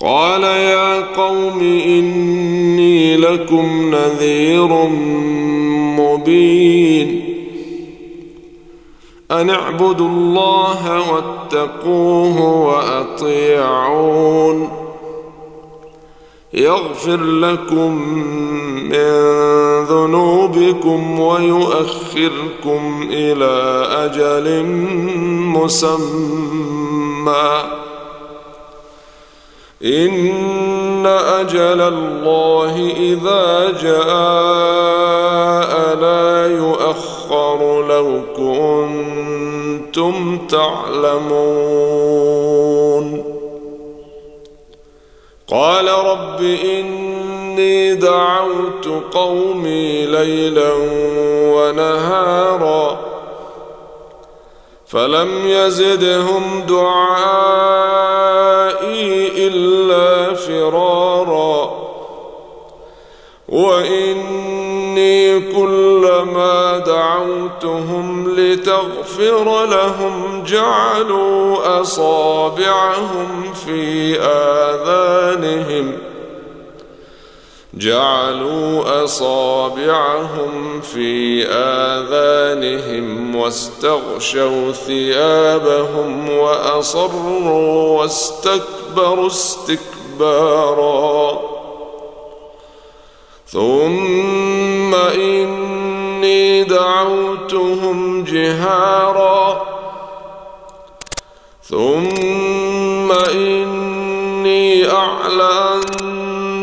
قال يا قوم إني لكم نذير مبين. أن اعبدوا الله واتقوه وأطيعون. يغفر لكم من ذنوبكم ويؤخركم إلى أجل مسمى. إن أجل الله إذا جاء لا يؤخر لو كنتم تعلمون. قال رب إني دعوت قومي ليلا ونهارا فلم يزدهم دعائي إلا فرارا. وإني كلما دعوتهم لتغفر لهم جعلوا أصابعهم في آذانهم. جعلوا أصابعهم في آذانهم واستغشوا ثيابهم وأصروا واستكبروا استكبارا. ثم إني دعوتهم جهارا. ثم إني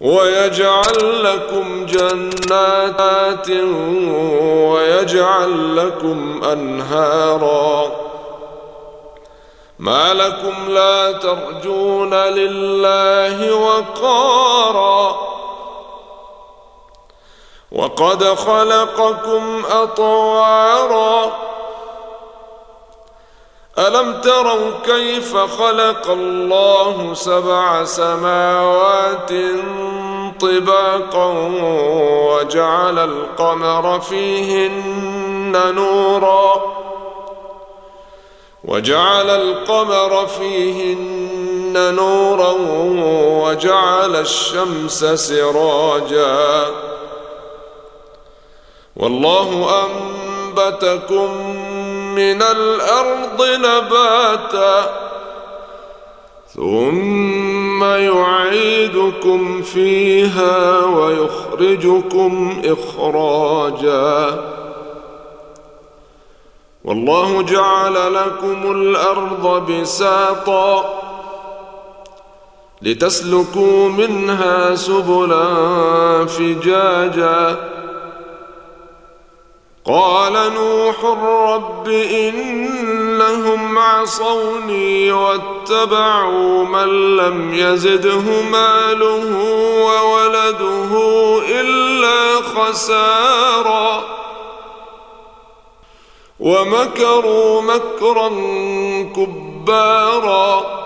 ويجعل لكم جنات ويجعل لكم أنهاراً. ما لكم لا ترجون لله وقارا. وقد خلقكم أطوارا. ألم تروا كيف خلق الله سبع سماوات طباقا وجعل القمر فيهن نورا؟ وجعل القمر فيهن نورا وجعل الشمس سراجا؟ والله أنبتكم من الأرض نباتا ثم يعيدكم فيها ويخرجكم إخراجا. والله جعل لكم الأرض بساطا لتسلكوا منها سبلا فجاجا. قال نوح رب إنهم عصوني واتبعوا من لم يزده ماله وولده إلا خسارا ومكروا مكرا كبارا